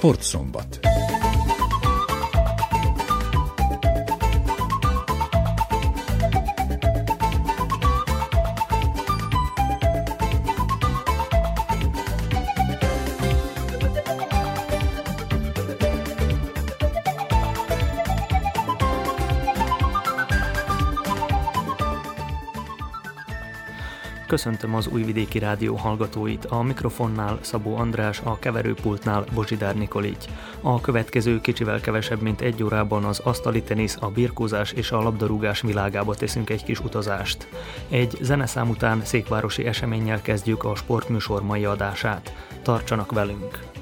Sportszombat. Köszöntöm az Újvidéki Rádió hallgatóit, a mikrofonnál Szabó András, a keverőpultnál Bozsidár Nikolic. A következő kicsivel kevesebb, mint egy órában az asztali tenisz, a birkózás és a labdarúgás világába teszünk egy kis utazást. Egy zeneszám után székvárosi eseménnyel kezdjük a sportműsor mai adását. Tartsanak velünk!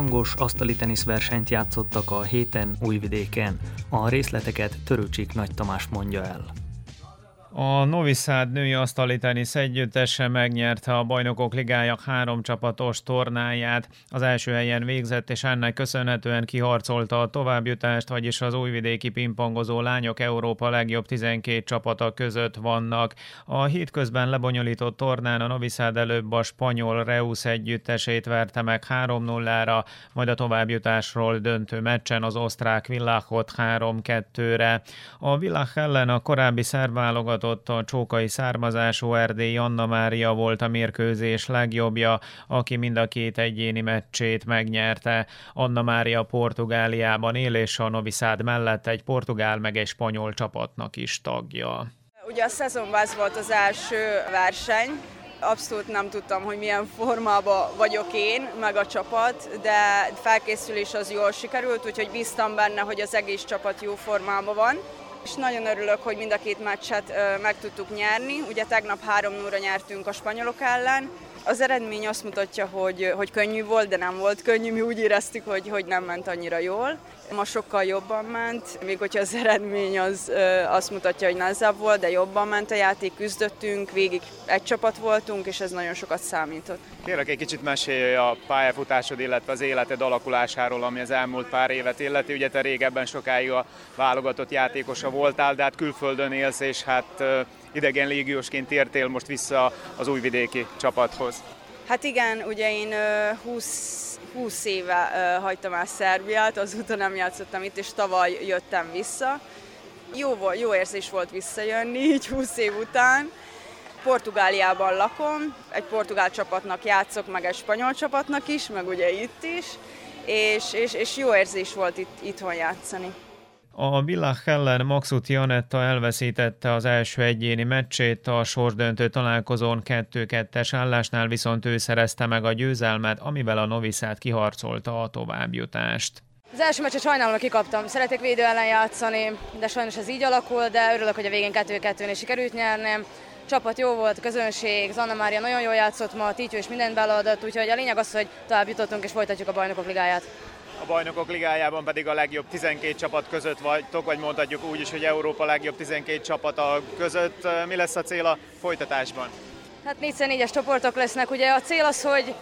Rangos asztali teniszversenyt játszottak a héten Újvidéken. A részleteket Törőcsik Nagy Tamás mondja el. A Noviszád női asztali tenisz együttese megnyerte a Bajnokok Ligája három csapatos tornáját. Az első helyen végzett, és ennek köszönhetően kiharcolta a továbbjutást, vagyis az újvidéki pingpongozó lányok Európa legjobb 12 csapata között vannak. A hétközben lebonyolított tornán a Noviszád előbb a spanyol Reus együttesét verte meg 3-0-ra, majd a továbbjutásról döntő meccsen az osztrák Villachot 3-2-re. A Villach ellen a korábbi szerválogat válogatott a csókai származású Erdély Anna Mária volt a mérkőzés legjobbja, aki mind a két egyéni meccsét megnyerte. Anna Mária Portugáliában él, és a Noviszád mellett egy portugál meg egy spanyol csapatnak is tagja. Ugye a szezonban ez volt az első verseny, abszolút nem tudtam, hogy milyen formában vagyok én, meg a csapat, de felkészülés az jól sikerült, úgyhogy bíztam benne, hogy az egész csapat jó formában van. És nagyon örülök, hogy mind a két meccset meg tudtuk nyerni. Ugye tegnap 3 0 nyertünk a spanyolok ellen, az eredmény azt mutatja, hogy, hogy könnyű volt, de nem volt könnyű. Mi úgy éreztük, hogy, hogy nem ment annyira jól. Ma sokkal jobban ment, még hogyha az eredmény az azt mutatja, hogy nehezebb volt, de jobban ment a játék, küzdöttünk, végig egy csapat voltunk, és ez nagyon sokat számított. Kérlek egy kicsit mesélj a pályafutásod, illetve az életed alakulásáról, ami az elmúlt pár évet illeti. Ugye te régebben sokáig a válogatott játékosa voltál, de hát külföldön élsz, és hát idegen légiósként tértél most vissza az újvidéki csapathoz. Hát igen, ugye én 20, 20 éve hagytam el Szerbiát, azóta nem játszottam itt, és tavaly jöttem vissza. Jó, volt, jó érzés volt visszajönni, így 20 év után. Portugáliában lakom, egy portugál csapatnak játszok, meg egy spanyol csapatnak is, meg ugye itt is, és, és, és jó érzés volt itt, itthon játszani. A Villach ellen Maxut Janetta elveszítette az első egyéni meccsét, a sorsdöntő találkozón 2-2-es állásnál viszont ő szerezte meg a győzelmet, amivel a Noviszát kiharcolta a továbbjutást. Az első meccset sajnálom, hogy kikaptam. Szeretek védő ellen játszani, de sajnos ez így alakul, de örülök, hogy a végén 2-2-nél sikerült nyernem. Csapat jó volt, közönség, Zanna Mária nagyon jól játszott ma, Títyó is mindent beleadott, úgyhogy a lényeg az, hogy tovább jutottunk és folytatjuk a bajnokok ligáját a bajnokok ligájában pedig a legjobb 12 csapat között vagytok, vagy mondhatjuk úgy is, hogy Európa legjobb 12 csapata között. Mi lesz a cél a folytatásban? Hát 4x4-es csoportok lesznek. Ugye a cél az, hogy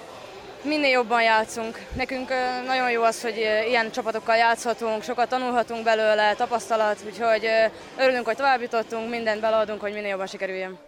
minél jobban játszunk. Nekünk nagyon jó az, hogy ilyen csapatokkal játszhatunk, sokat tanulhatunk belőle, tapasztalat, úgyhogy örülünk, hogy tovább jutottunk, mindent beleadunk, hogy minél jobban sikerüljön.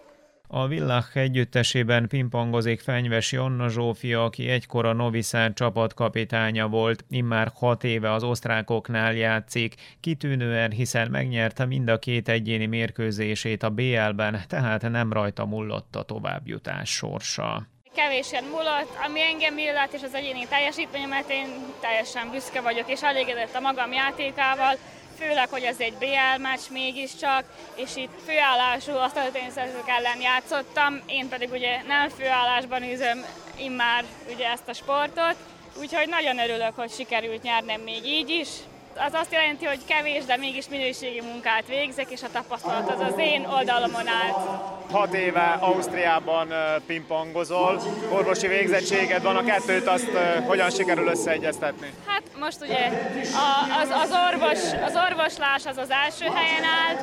A Villach együttesében pingpongozik Fenyves Jonna Zsófia, aki egykor a Noviszár csapatkapitánya volt, immár hat éve az osztrákoknál játszik, kitűnően, hiszen megnyerte mind a két egyéni mérkőzését a BL-ben, tehát nem rajta mullott a továbbjutás sorsa. Kevésen múlott, ami engem illet, és az egyéni teljesítményemet én teljesen büszke vagyok, és elégedett a magam játékával főleg, hogy ez egy BL meccs mégiscsak, és itt főállású asztalitényszerzők ellen játszottam, én pedig ugye nem főállásban üzöm immár ugye ezt a sportot, úgyhogy nagyon örülök, hogy sikerült nyernem még így is, az azt jelenti, hogy kevés, de mégis minőségi munkát végzek, és a tapasztalat az az én oldalomon állt. Hat éve Ausztriában pingpongozol, orvosi végzettséged van, a kettőt azt hogyan sikerül összeegyeztetni? Hát most ugye az, az, orvos, az orvoslás az az első helyen állt,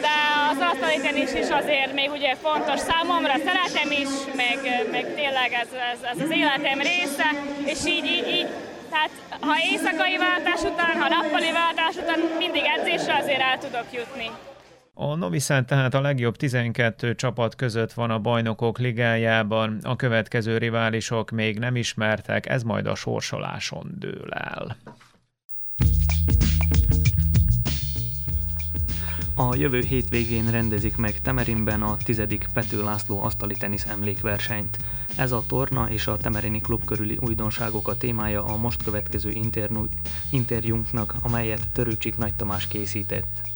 de az asztali tenis is azért még ugye fontos számomra, szeretem is, meg, meg tényleg ez, ez, ez az életem része, és így, így, így tehát ha éjszakai váltás után, ha nappali váltás után mindig edzésre azért el tudok jutni. A Noviszán tehát a legjobb 12 csapat között van a bajnokok ligájában, a következő riválisok még nem ismertek, ez majd a sorsoláson dől el. A jövő hétvégén rendezik meg Temerinben a tizedik Pető László asztali tenisz emlékversenyt. Ez a torna és a Temerini klub körüli újdonságok a témája a most következő interjúnknak, amelyet Törőcsik Nagy Tamás készített.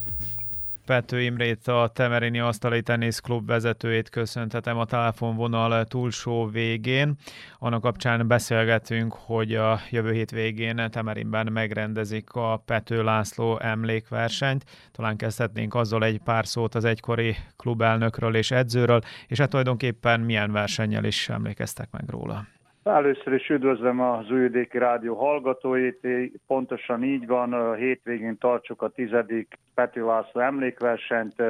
Pető Imrét, a Temerini Asztali Klub vezetőjét köszöntetem a telefonvonal túlsó végén. Annak kapcsán beszélgetünk, hogy a jövő hét végén Temerinben megrendezik a Pető László emlékversenyt. Talán kezdhetnénk azzal egy pár szót az egykori klubelnökről és edzőről, és hát tulajdonképpen milyen versennyel is emlékeztek meg róla. Először is üdvözlöm az Újvidéki Rádió hallgatóit, pontosan így van, hétvégén tartsuk a tizedik Peti László emlékversenyt,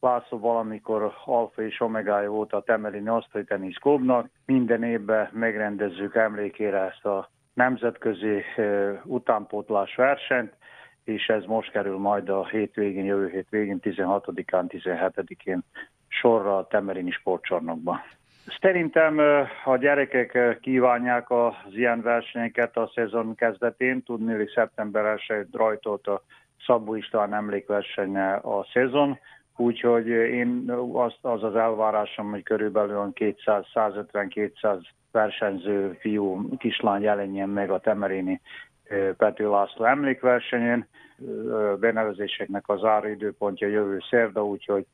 László valamikor alfa és omegája volt a Temelini Asztali Tenisz Klubnak. Minden évben megrendezzük emlékére ezt a nemzetközi utánpótlás versenyt, és ez most kerül majd a hétvégén, jövő hétvégén, 16-án, 17-én sorra a Temelini sportcsarnokban. Szerintem a gyerekek kívánják az ilyen versenyeket a szezon kezdetén. Tudni, hogy szeptember 1 rajtolt a Szabó István emlékversenye a szezon, úgyhogy én az, az az elvárásom, hogy körülbelül 200, 150-200 versenyző fiú, kislány jelenjen meg a Temerini Pető László emlékversenyen. Benevezéseknek az áridőpontja jövő szerda, úgyhogy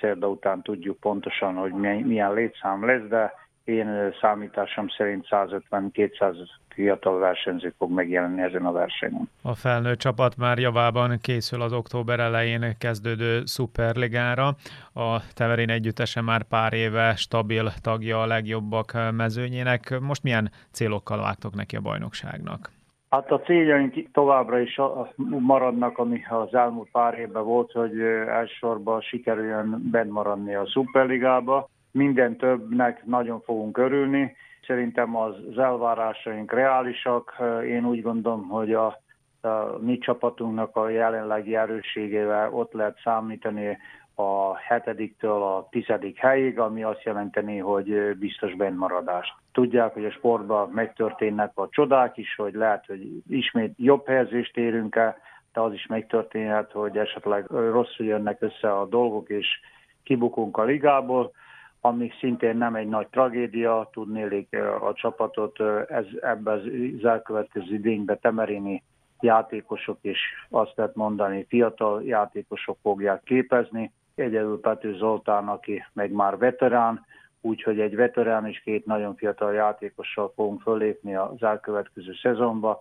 szerda után tudjuk pontosan, hogy milyen létszám lesz, de én számításom szerint 150-200 fiatal versenyző fog megjelenni ezen a versenyen. A felnőtt csapat már javában készül az október elején kezdődő szuperligára. A Teverin együttese már pár éve stabil tagja a legjobbak mezőnyének. Most milyen célokkal vágtok neki a bajnokságnak? Hát a céljaink továbbra is maradnak, ami az elmúlt pár évben volt, hogy elsősorban sikerüljön bent maradni a Superligába. Minden többnek nagyon fogunk örülni. Szerintem az, elvárásaink reálisak. Én úgy gondolom, hogy a, a mi csapatunknak a jelenlegi erősségével ott lehet számítani a hetediktől a tizedik helyig, ami azt jelenteni, hogy biztos bennmaradást. Tudják, hogy a sportban megtörténnek a csodák is, hogy lehet, hogy ismét jobb helyezést érünk el, de az is megtörténhet, hogy esetleg rosszul jönnek össze a dolgok, és kibukunk a ligából, ami szintén nem egy nagy tragédia, tudnélik a csapatot ez, ebben az elkövetkező idényben Temerini játékosok is azt lehet mondani, fiatal játékosok fogják képezni, egyedül Pető Zoltán, aki meg már veterán, úgyhogy egy veterán és két nagyon fiatal játékossal fogunk fölépni az elkövetkező szezonba.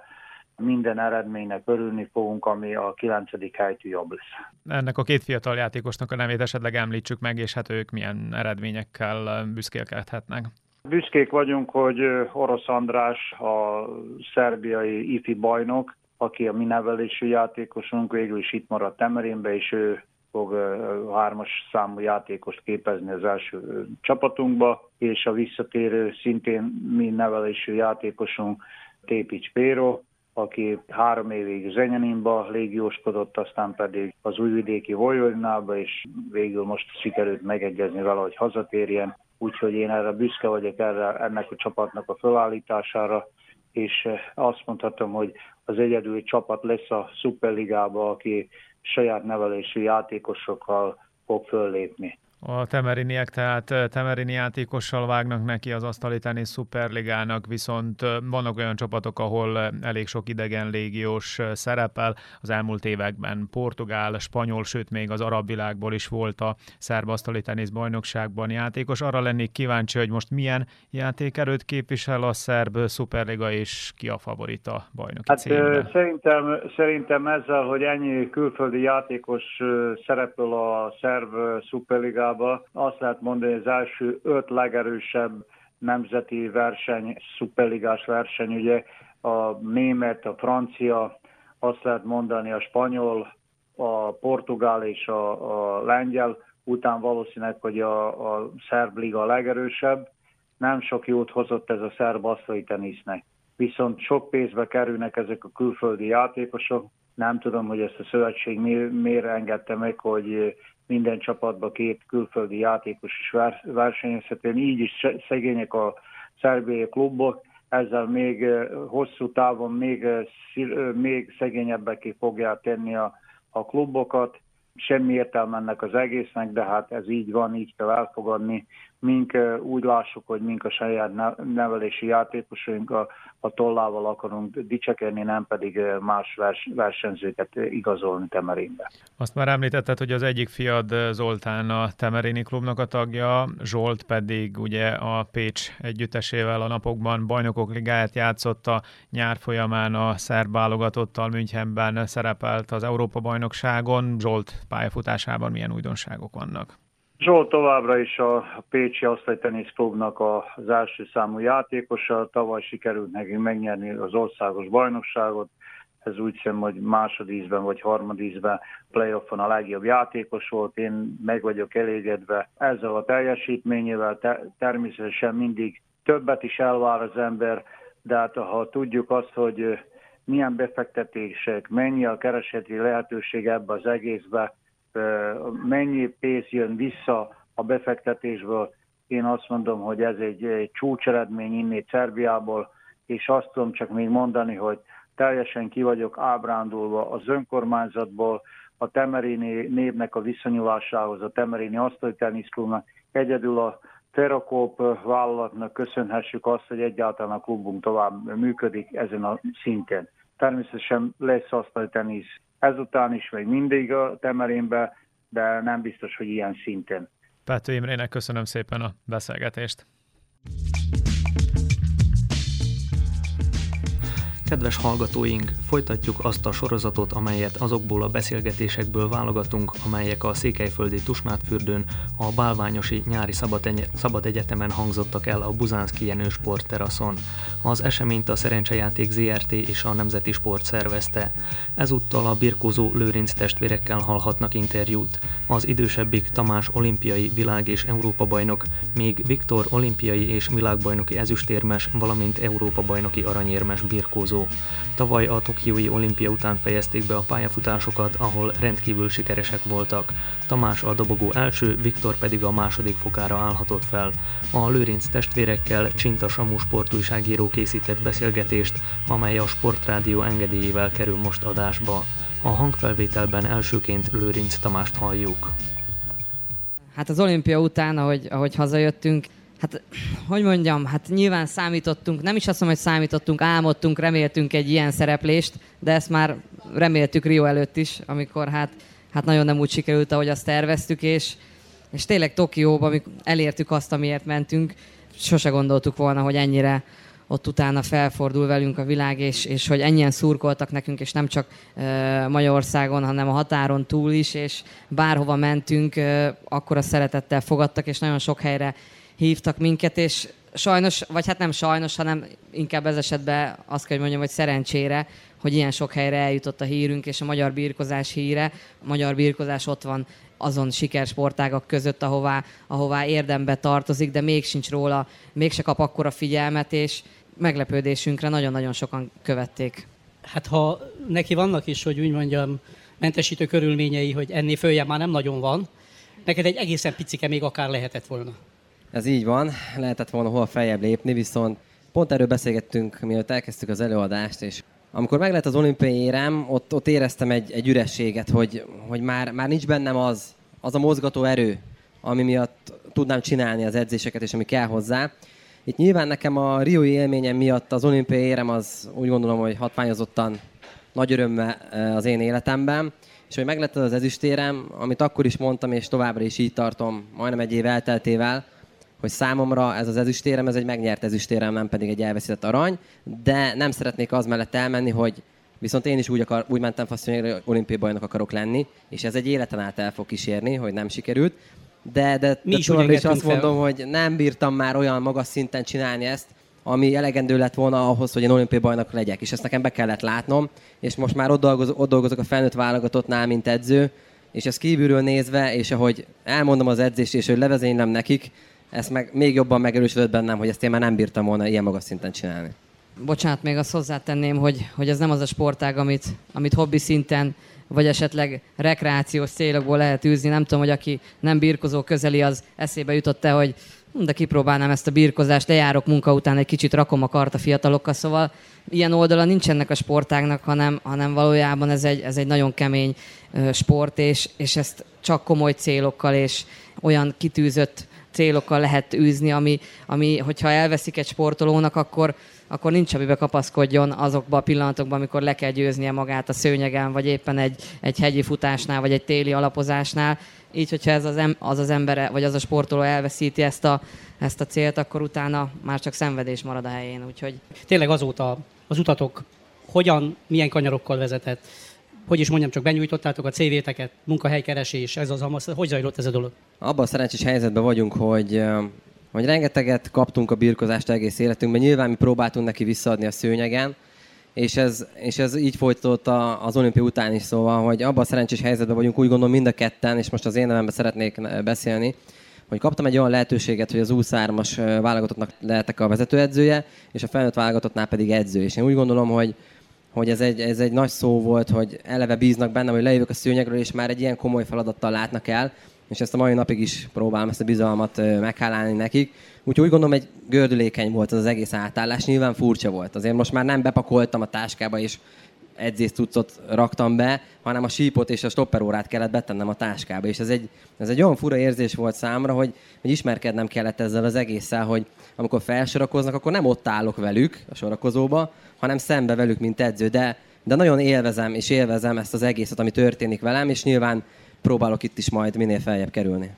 Minden eredménynek örülni fogunk, ami a 9. helytű jobb lesz. Ennek a két fiatal játékosnak a nevét esetleg említsük meg, és hát ők milyen eredményekkel büszkélkedhetnek. Büszkék vagyunk, hogy Orosz András, a szerbiai ifi bajnok, aki a mi nevelésű játékosunk, végül is itt maradt Temerinbe, és ő fog hármas számú játékost képezni az első csapatunkba, és a visszatérő szintén mi nevelésű játékosunk Tépics Péro, aki három évig Zenyaninba légióskodott, aztán pedig az újvidéki Vojvodinába, és végül most sikerült megegyezni vele, hogy hazatérjen. Úgyhogy én erre büszke vagyok erre, ennek a csapatnak a felállítására, és azt mondhatom, hogy az egyedüli csapat lesz a Superligába, aki saját nevelésű játékosokkal fog föllépni. A temeriniek, tehát temerini játékossal vágnak neki az asztali tenisz szuperligának, viszont vannak olyan csapatok, ahol elég sok idegen légiós szerepel. Az elmúlt években portugál, spanyol, sőt még az arab világból is volt a szerb asztali tenisz bajnokságban játékos. Arra lennék kíváncsi, hogy most milyen játékerőt képvisel a szerb szuperliga, és ki a favorita bajnoki hát, címre. Szerintem, szerintem ezzel, hogy ennyi külföldi játékos szerepel a szerb szuperliga Európába. Azt lehet mondani, hogy az első öt legerősebb nemzeti verseny, szuperligás verseny, ugye a német, a francia, azt lehet mondani a spanyol, a portugál és a, a lengyel, után valószínűleg, hogy a, a szerb liga a legerősebb. Nem sok jót hozott ez a szerb asztali tenisznek. Viszont sok pénzbe kerülnek ezek a külföldi játékosok. Nem tudom, hogy ezt a szövetség miért engedte meg, hogy minden csapatban két külföldi játékos is versenyezhetően, így is szegények a szerbiai klubok, ezzel még hosszú távon még, még szegényebbeké fogják tenni a, a klubokat. Semmi értelme ennek az egésznek, de hát ez így van, így kell elfogadni. Mink úgy lássuk, hogy mink a saját nevelési játékosaink a, a tollával akarunk dicsekedni, nem pedig más vers, versenyzőket igazolni Temerinbe. Azt már említetted, hogy az egyik fiad Zoltán a Temerini klubnak a tagja, Zsolt pedig ugye a Pécs együttesével a napokban bajnokok ligáját játszott a nyár folyamán a szerb válogatottal Münchenben szerepelt az Európa bajnokságon. Zsolt pályafutásában milyen újdonságok vannak? Zsolt továbbra is a Pécsi Asztalitenisz Klubnak az első számú játékosa. Tavaly sikerült neki megnyerni az országos bajnokságot. Ez úgy hiszem, hogy másodízben vagy harmadízben playoffon a legjobb játékos volt. Én meg vagyok elégedve ezzel a teljesítményével. Te, természetesen mindig többet is elvár az ember, de hát ha tudjuk azt, hogy milyen befektetések, mennyi a kereseti lehetőség ebbe az egészbe, mennyi pénz jön vissza a befektetésből. Én azt mondom, hogy ez egy, egy csúcseredmény innét Szerbiából, és azt tudom csak még mondani, hogy teljesen ki vagyok ábrándulva az önkormányzatból, a Temerini névnek a viszonyulásához, a Temerini asztali teniszklubnak, egyedül a Terakóp vállalatnak köszönhessük azt, hogy egyáltalán a klubunk tovább működik ezen a szinten. Természetesen lesz asztali tenisz ezután is, vagy mindig a Temerinbe, de nem biztos, hogy ilyen szinten. Pető Imrének köszönöm szépen a beszélgetést. Kedves hallgatóink, folytatjuk azt a sorozatot, amelyet azokból a beszélgetésekből válogatunk, amelyek a Székelyföldi Tusnádfürdőn, a Bálványosi Nyári Szabad, Egy- Szabad Egyetemen hangzottak el a Buzánszki Jenő sportteraszon. Az eseményt a Szerencsejáték ZRT és a Nemzeti Sport szervezte. Ezúttal a birkózó Lőrinc testvérekkel hallhatnak interjút. Az idősebbik Tamás olimpiai világ- és Európa-bajnok, míg Viktor olimpiai és világbajnoki ezüstérmes, valamint Európa-bajnoki aranyérmes birkózó. Tavaly a Tokiói olimpia után fejezték be a pályafutásokat, ahol rendkívül sikeresek voltak. Tamás a dobogó első, Viktor pedig a második fokára állhatott fel. A Lőrinc testvérekkel Csinta Samu sportújságíró készített beszélgetést, amely a Sportrádió engedélyével kerül most adásba. A hangfelvételben elsőként Lőrinc Tamást halljuk. Hát az olimpia után, ahogy, ahogy hazajöttünk, hát hogy mondjam, hát nyilván számítottunk, nem is azt mondom, hogy számítottunk, álmodtunk, reméltünk egy ilyen szereplést, de ezt már reméltük Rio előtt is, amikor hát, hát nagyon nem úgy sikerült, ahogy azt terveztük, és, és tényleg Tokióban, amikor elértük azt, amiért mentünk, sose gondoltuk volna, hogy ennyire ott utána felfordul velünk a világ, és, és hogy ennyien szurkoltak nekünk, és nem csak uh, Magyarországon, hanem a határon túl is, és bárhova mentünk, uh, akkor a szeretettel fogadtak, és nagyon sok helyre hívtak minket, és sajnos, vagy hát nem sajnos, hanem inkább ez esetben azt kell, hogy mondjam, hogy szerencsére, hogy ilyen sok helyre eljutott a hírünk, és a magyar birkozás híre. A magyar birkozás ott van azon sikersportágak között, ahová, ahová érdembe tartozik, de még sincs róla, mégse kap akkora figyelmet, és meglepődésünkre nagyon-nagyon sokan követték. Hát ha neki vannak is, hogy úgy mondjam, mentesítő körülményei, hogy ennél följebb már nem nagyon van, neked egy egészen picike még akár lehetett volna. Ez így van, lehetett volna hol feljebb lépni, viszont pont erről beszélgettünk, mielőtt elkezdtük az előadást, és amikor meg lett az olimpiai érem, ott, ott éreztem egy, egy ürességet, hogy, hogy már, már nincs bennem az, az a mozgató erő, ami miatt tudnám csinálni az edzéseket, és ami kell hozzá. Itt nyilván nekem a Rioi élményem miatt az olimpiai érem az úgy gondolom, hogy hatványozottan nagy örömmel az én életemben, és hogy meglett az ezüstérem, amit akkor is mondtam, és továbbra is így tartom, majdnem egy év elteltével, hogy számomra ez az ezüstérem, ez egy megnyert ezüstérem, nem pedig egy elveszített arany, de nem szeretnék az mellett elmenni, hogy viszont én is úgy, akar, úgy mentem faszony, hogy olimpiai bajnok akarok lenni, és ez egy életen át el fog kísérni, hogy nem sikerült. De, de, Mi de is továbbra is azt fel. mondom, hogy nem bírtam már olyan magas szinten csinálni ezt, ami elegendő lett volna ahhoz, hogy én olimpiai bajnok legyek. És ezt nekem be kellett látnom, és most már ott dolgozok, ott dolgozok a felnőtt válogatottnál, mint edző, és ezt kívülről nézve, és ahogy elmondom az edzést, és hogy levezénylem nekik, ezt meg még jobban megerősödött bennem, hogy ezt én már nem bírtam volna ilyen magas szinten csinálni. Bocsánat, még azt hozzátenném, hogy, hogy ez nem az a sportág, amit, amit hobbi szinten vagy esetleg rekreációs célokból lehet űzni. Nem tudom, hogy aki nem birkozó közeli, az eszébe jutott-e, hogy hm, de kipróbálnám ezt a birkozást, lejárok munka után, egy kicsit rakom a kart a fiatalokkal, szóval ilyen oldala nincs ennek a sportágnak, hanem, hanem valójában ez egy, ez egy nagyon kemény sport, és, és ezt csak komoly célokkal és olyan kitűzött célokkal lehet űzni, ami, ami hogyha elveszik egy sportolónak, akkor, akkor nincs, amibe kapaszkodjon azokban a pillanatokban, amikor le kell győznie magát a szőnyegen, vagy éppen egy, egy hegyi futásnál, vagy egy téli alapozásnál. Így, hogyha ez az, em, az az embere, vagy az a sportoló elveszíti ezt a, ezt a célt, akkor utána már csak szenvedés marad a helyén. Úgyhogy Tényleg azóta az utatok hogyan, milyen kanyarokkal vezetett, hogy is mondjam, csak benyújtottátok a CV-teket, munkahelykeresés, ez az amaz, hogy zajlott ez a dolog? Abban a szerencsés helyzetben vagyunk, hogy, hogy rengeteget kaptunk a birkozást egész életünkben. Nyilván mi próbáltunk neki visszaadni a szőnyegen, és ez, és ez így folytatódott a- az olimpia után is, szóval, hogy abban a szerencsés helyzetben vagyunk, úgy gondolom mind a ketten, és most az én nevemben szeretnék beszélni, hogy kaptam egy olyan lehetőséget, hogy az U3-as ö, válogatottnak lehetek a vezetőedzője, és a felnőtt válogatottnál pedig edző. És én úgy gondolom, hogy hogy ez egy, ez egy nagy szó volt, hogy eleve bíznak bennem, hogy lejövök a szőnyegről, és már egy ilyen komoly feladattal látnak el, és ezt a mai napig is próbálom ezt a bizalmat meghálálni nekik. Úgyhogy úgy gondolom, egy gördülékeny volt az, az egész átállás, nyilván furcsa volt. Azért most már nem bepakoltam a táskába, és edzésztucot raktam be, hanem a sípot és a stopperórát kellett betennem a táskába. És ez egy, ez egy olyan fura érzés volt számra, hogy, hogy ismerkednem kellett ezzel az egésszel, hogy amikor felsorakoznak, akkor nem ott állok velük a sorakozóba, hanem szembe velük, mint edző. De, de nagyon élvezem és élvezem ezt az egészet, ami történik velem, és nyilván próbálok itt is majd minél feljebb kerülni.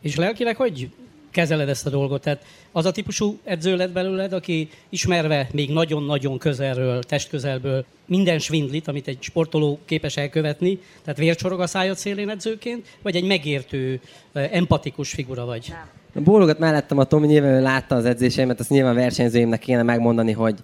És lelkileg hogy kezeled ezt a dolgot? Tehát az a típusú edző lett belőled, aki ismerve még nagyon-nagyon közelről, testközelből minden svindlit, amit egy sportoló képes elkövetni, tehát vércsorog a szájad szélén edzőként, vagy egy megértő, empatikus figura vagy? Bólogat mellettem a Tomi, nyilván ő látta az edzéseimet, azt nyilván versenyzőimnek kéne megmondani, hogy,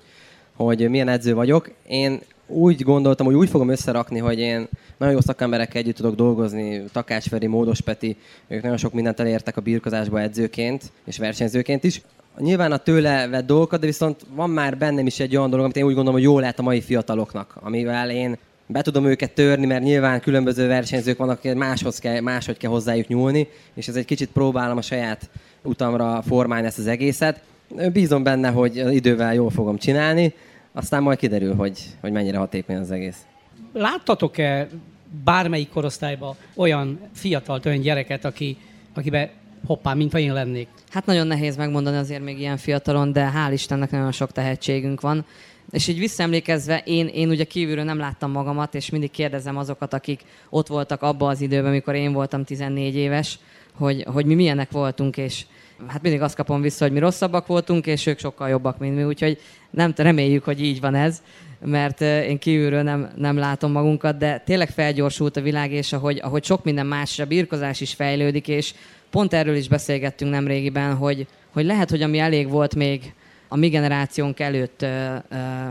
hogy milyen edző vagyok. Én úgy gondoltam, hogy úgy fogom összerakni, hogy én nagyon jó szakemberekkel együtt tudok dolgozni, Takács Feri, Módos Peti, ők nagyon sok mindent elértek a birkozásba edzőként és versenyzőként is. Nyilván a tőle vett dolgokat, de viszont van már bennem is egy olyan dolog, amit én úgy gondolom, hogy jó lehet a mai fiataloknak, amivel én be tudom őket törni, mert nyilván különböző versenyzők vannak, máshoz kell, máshogy kell hozzájuk nyúlni, és ez egy kicsit próbálom a saját utamra formálni ezt az egészet. Bízom benne, hogy idővel jól fogom csinálni, aztán majd kiderül, hogy, hogy mennyire hatékony az egész. Láttatok-e bármelyik korosztályban olyan fiatal, olyan gyereket, aki, akibe hoppá, mint ha én lennék? Hát nagyon nehéz megmondani azért még ilyen fiatalon, de hál' Istennek nagyon sok tehetségünk van. És így visszaemlékezve, én, én ugye kívülről nem láttam magamat, és mindig kérdezem azokat, akik ott voltak abban az időben, amikor én voltam 14 éves, hogy, hogy mi milyenek voltunk, és hát mindig azt kapom vissza, hogy mi rosszabbak voltunk, és ők sokkal jobbak, mint mi, úgyhogy nem reméljük, hogy így van ez, mert én kívülről nem, nem látom magunkat, de tényleg felgyorsult a világ, és ahogy, ahogy sok minden más, a birkozás is fejlődik, és pont erről is beszélgettünk nemrégiben, hogy, hogy lehet, hogy ami elég volt még a mi generációnk előtt,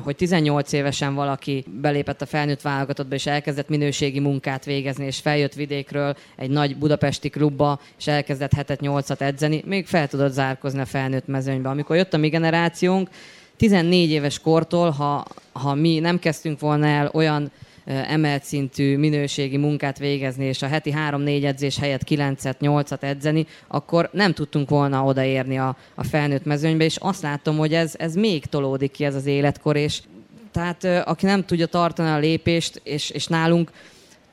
hogy 18 évesen valaki belépett a felnőtt válogatottba, és elkezdett minőségi munkát végezni, és feljött vidékről egy nagy budapesti klubba, és elkezdett hetet, nyolcat edzeni, még fel tudott zárkozni a felnőtt mezőnybe. Amikor jött a mi generációnk, 14 éves kortól, ha, ha mi nem kezdtünk volna el olyan emelt szintű minőségi munkát végezni, és a heti 3-4 edzés helyett 9-et, 8-at edzeni, akkor nem tudtunk volna odaérni a, a felnőtt mezőnybe, és azt látom, hogy ez, ez még tolódik ki ez az életkor, és tehát aki nem tudja tartani a lépést, és, és nálunk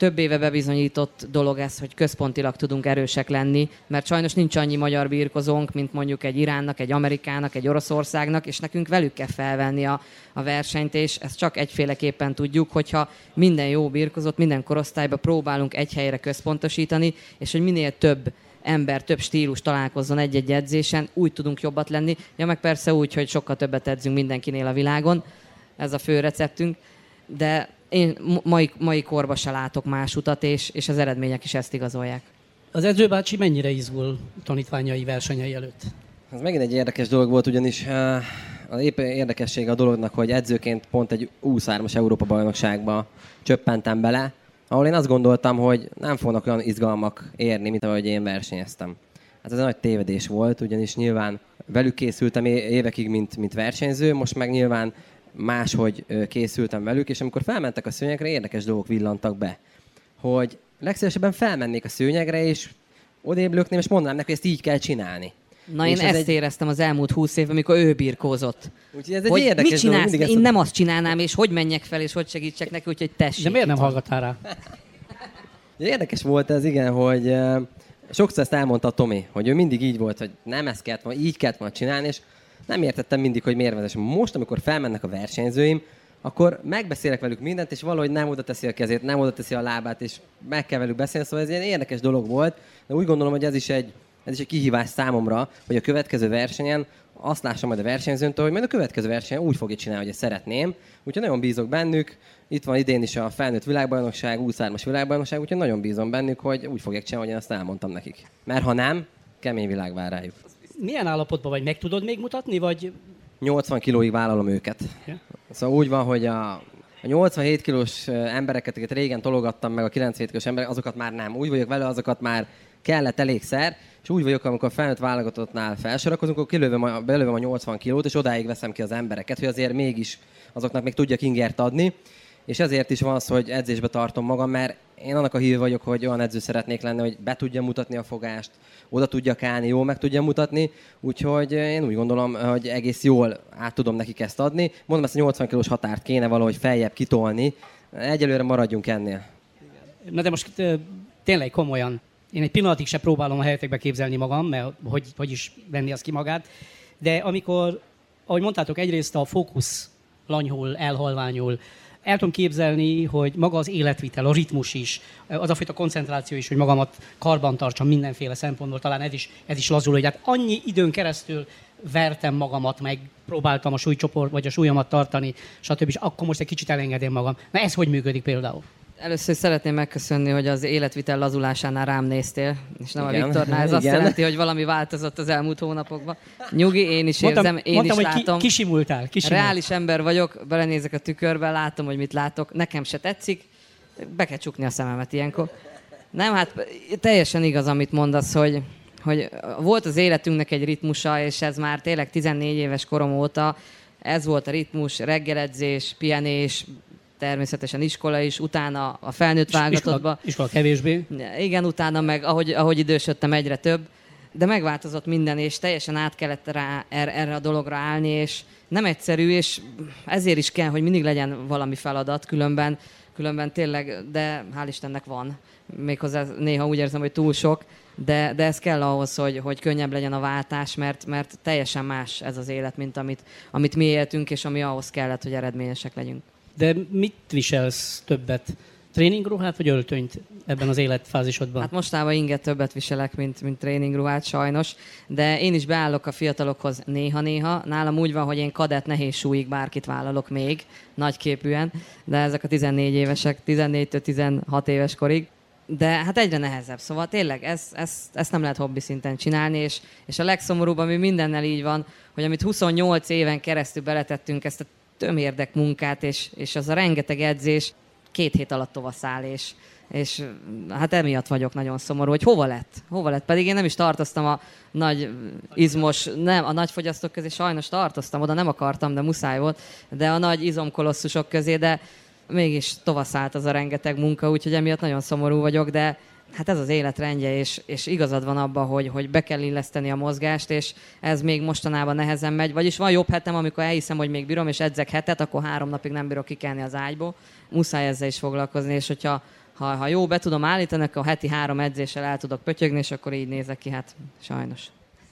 több éve bebizonyított dolog ez, hogy központilag tudunk erősek lenni, mert sajnos nincs annyi magyar birkozónk, mint mondjuk egy Iránnak, egy Amerikának, egy Oroszországnak, és nekünk velük kell felvenni a, a versenyt, és ezt csak egyféleképpen tudjuk, hogyha minden jó birkozott, minden korosztályba próbálunk egy helyre központosítani, és hogy minél több ember, több stílus találkozzon egy-egy edzésen, úgy tudunk jobbat lenni. Ja, meg persze úgy, hogy sokkal többet edzünk mindenkinél a világon, ez a fő receptünk, de én mai, mai korba se látok más utat, és, és az eredmények is ezt igazolják. Az edzőbácsi mennyire izgul tanítványai versenyei előtt? Ez megint egy érdekes dolog volt, ugyanis uh, az épp érdekessége a dolognak, hogy edzőként pont egy U3-as Európa bajnokságba csöppentem bele, ahol én azt gondoltam, hogy nem fognak olyan izgalmak érni, mint ahogy én versenyeztem. Hát ez egy nagy tévedés volt, ugyanis nyilván velük készültem évekig, mint, mint versenyző, most meg nyilván máshogy készültem velük, és amikor felmentek a szőnyegre, érdekes dolgok villantak be. Hogy legszívesebben felmennék a szőnyegre, és odébb lökném, és mondanám neki, hogy ezt így kell csinálni. Na és én ezt egy... éreztem az elmúlt húsz évben, amikor ő birkózott. Úgyhogy ez egy hogy érdekes mit csinálsz? Dolog, én nem azt csinálnám, és hogy menjek fel, és hogy segítsek neki, úgyhogy tessék. De miért nem hallgattál rá? Érdekes volt ez, igen, hogy sokszor ezt elmondta a Tomi, hogy ő mindig így volt, hogy nem ezt kellett volna, így kellett volna csinálni, és nem értettem mindig, hogy miért vezessem. Most, amikor felmennek a versenyzőim, akkor megbeszélek velük mindent, és valahogy nem oda teszi a kezét, nem oda teszi a lábát, és meg kell velük beszélni, szóval ez egy érdekes dolog volt, de úgy gondolom, hogy ez is egy, ez is egy kihívás számomra, hogy a következő versenyen azt lássam majd a versenyzőntől, hogy majd a következő versenyen úgy fogja csinálni, hogy szeretném. Úgyhogy nagyon bízok bennük. Itt van idén is a felnőtt világbajnokság, 23-as világbajnokság, úgyhogy nagyon bízom bennük, hogy úgy fogják csinálni, hogy én azt elmondtam nekik. Mert ha nem, kemény világ vár rájuk milyen állapotban vagy? Meg tudod még mutatni, vagy... 80 kilóig vállalom őket. Yeah. Szóval úgy van, hogy a, a 87 kilós embereket, akiket régen tologattam meg, a 97 kilós emberek, azokat már nem. Úgy vagyok vele, azokat már kellett elégszer, és úgy vagyok, amikor a felnőtt válogatottnál felsorakozunk, akkor kilövöm a, belövöm a 80 kilót, és odáig veszem ki az embereket, hogy azért mégis azoknak még tudjak ingert adni és ezért is van az, hogy edzésbe tartom magam, mert én annak a hív vagyok, hogy olyan edző szeretnék lenni, hogy be tudja mutatni a fogást, oda tudja állni, jól meg tudja mutatni, úgyhogy én úgy gondolom, hogy egész jól át tudom nekik ezt adni. Mondom, ezt a 80 kilós határt kéne valahogy feljebb kitolni, egyelőre maradjunk ennél. Na de most tényleg komolyan, én egy pillanatig sem próbálom a helyetekbe képzelni magam, mert hogy, hogy is venni az ki magát, de amikor, ahogy mondtátok, egyrészt a fókusz lanyhul, elhalványul, el tudom képzelni, hogy maga az életvitel, a ritmus is, az a fajta koncentráció is, hogy magamat karban tartsam mindenféle szempontból, talán ez is, ez is lazul, hogy hát annyi időn keresztül vertem magamat, meg próbáltam a súlycsoport, vagy a súlyomat tartani, stb. És akkor most egy kicsit elengedem magam. Na ez hogy működik például? Először szeretném megköszönni, hogy az életvitel lazulásánál rám néztél, és nem Igen. a Viktornál. Ez azt jelenti, hogy valami változott az elmúlt hónapokban. Nyugi, én is mondtam, érzem, én mondtam, is hogy látom. Ki, kisimultál, kisimultál. Reális ember vagyok, belenézek a tükörbe, látom, hogy mit látok. Nekem se tetszik, be kell csukni a szememet ilyenkor. Nem, hát teljesen igaz, amit mondasz, hogy, hogy volt az életünknek egy ritmusa, és ez már tényleg 14 éves korom óta, ez volt a ritmus, reggeledzés, pihenés, természetesen iskola is, utána a felnőtt válogatottba. Iskola, iskola kevésbé. Igen, utána meg, ahogy, ahogy idősödtem, egyre több. De megváltozott minden, és teljesen át kellett rá, er, erre a dologra állni, és nem egyszerű, és ezért is kell, hogy mindig legyen valami feladat, különben, különben tényleg, de hál' Istennek van. Méghozzá néha úgy érzem, hogy túl sok, de, de ez kell ahhoz, hogy, hogy könnyebb legyen a váltás, mert, mert teljesen más ez az élet, mint amit, amit mi éltünk, és ami ahhoz kellett, hogy eredményesek legyünk. De mit viselsz többet? Tréningruhát vagy öltönyt ebben az életfázisodban? Hát mostában inget többet viselek, mint, mint tréningruhát sajnos, de én is beállok a fiatalokhoz néha-néha. Nálam úgy van, hogy én kadett nehéz súlyig bárkit vállalok még, nagyképűen, de ezek a 14 évesek, 14-től 16 éves korig. De hát egyre nehezebb, szóval tényleg ezt, ezt, ezt nem lehet hobbi szinten csinálni, és, és a legszomorúbb, ami mindennel így van, hogy amit 28 éven keresztül beletettünk ezt a tömérdek munkát, és, és az a rengeteg edzés két hét alatt tovaszáll, és, és hát emiatt vagyok nagyon szomorú, hogy hova lett, hova lett. Pedig én nem is tartoztam a nagy izmos, nem, a nagy fogyasztók közé sajnos tartoztam, oda nem akartam, de muszáj volt, de a nagy izomkolosszusok közé, de mégis tovaszállt az a rengeteg munka, úgyhogy emiatt nagyon szomorú vagyok, de hát ez az életrendje, és, és igazad van abban, hogy, hogy be kell illeszteni a mozgást, és ez még mostanában nehezen megy. Vagyis van jobb hetem, amikor elhiszem, hogy még bírom, és edzek hetet, akkor három napig nem bírok kikelni az ágyból. Muszáj ezzel is foglalkozni, és hogyha ha, ha jó, be tudom állítani, akkor a heti három edzéssel el tudok pötyögni, és akkor így nézek ki, hát sajnos.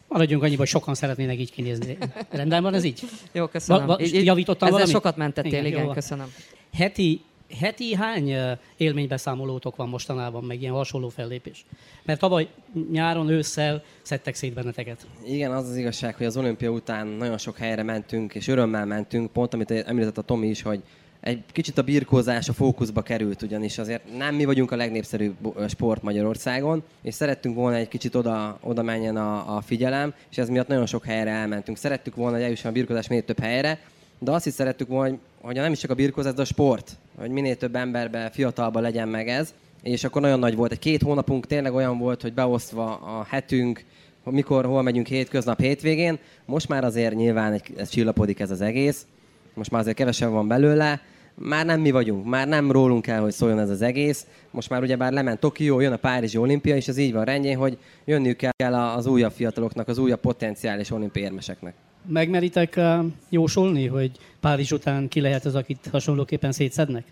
Maradjunk annyiba, hogy sokan szeretnének így kinézni. Rendben van ez így? Jó, köszönöm. Va, va, javítottam Ezzel valamit? sokat mentettél, igen, igen köszönöm. Heti heti hány élménybeszámolótok van mostanában, meg ilyen hasonló fellépés? Mert tavaly nyáron, ősszel szedtek szét benneteket. Igen, az az igazság, hogy az olimpia után nagyon sok helyre mentünk, és örömmel mentünk, pont amit említett a Tomi is, hogy egy kicsit a birkózás a fókuszba került, ugyanis azért nem mi vagyunk a legnépszerűbb sport Magyarországon, és szerettünk volna egy kicsit oda, oda menjen a, a figyelem, és ez miatt nagyon sok helyre elmentünk. Szerettük volna, hogy eljusson a birkózás minél több helyre, de azt is szerettük volna, hogy, hogy nem is csak a birkózás, de a sport, hogy minél több emberbe, fiatalba legyen meg ez, és akkor nagyon nagy volt. Egy két hónapunk tényleg olyan volt, hogy beosztva a hetünk, mikor, hol megyünk hétköznap, hétvégén. Most már azért nyilván egy, ez csillapodik ez az egész. Most már azért kevesebb van belőle. Már nem mi vagyunk, már nem rólunk kell, hogy szóljon ez az egész. Most már ugyebár lement Tokió, jön a Párizsi olimpia, és ez így van rendjén, hogy jönniük kell az újabb fiataloknak, az újabb potenciális olimpiérmeseknek. Megmeritek uh, jósolni, hogy Párizs után ki lehet az, akit hasonlóképpen szétszednek?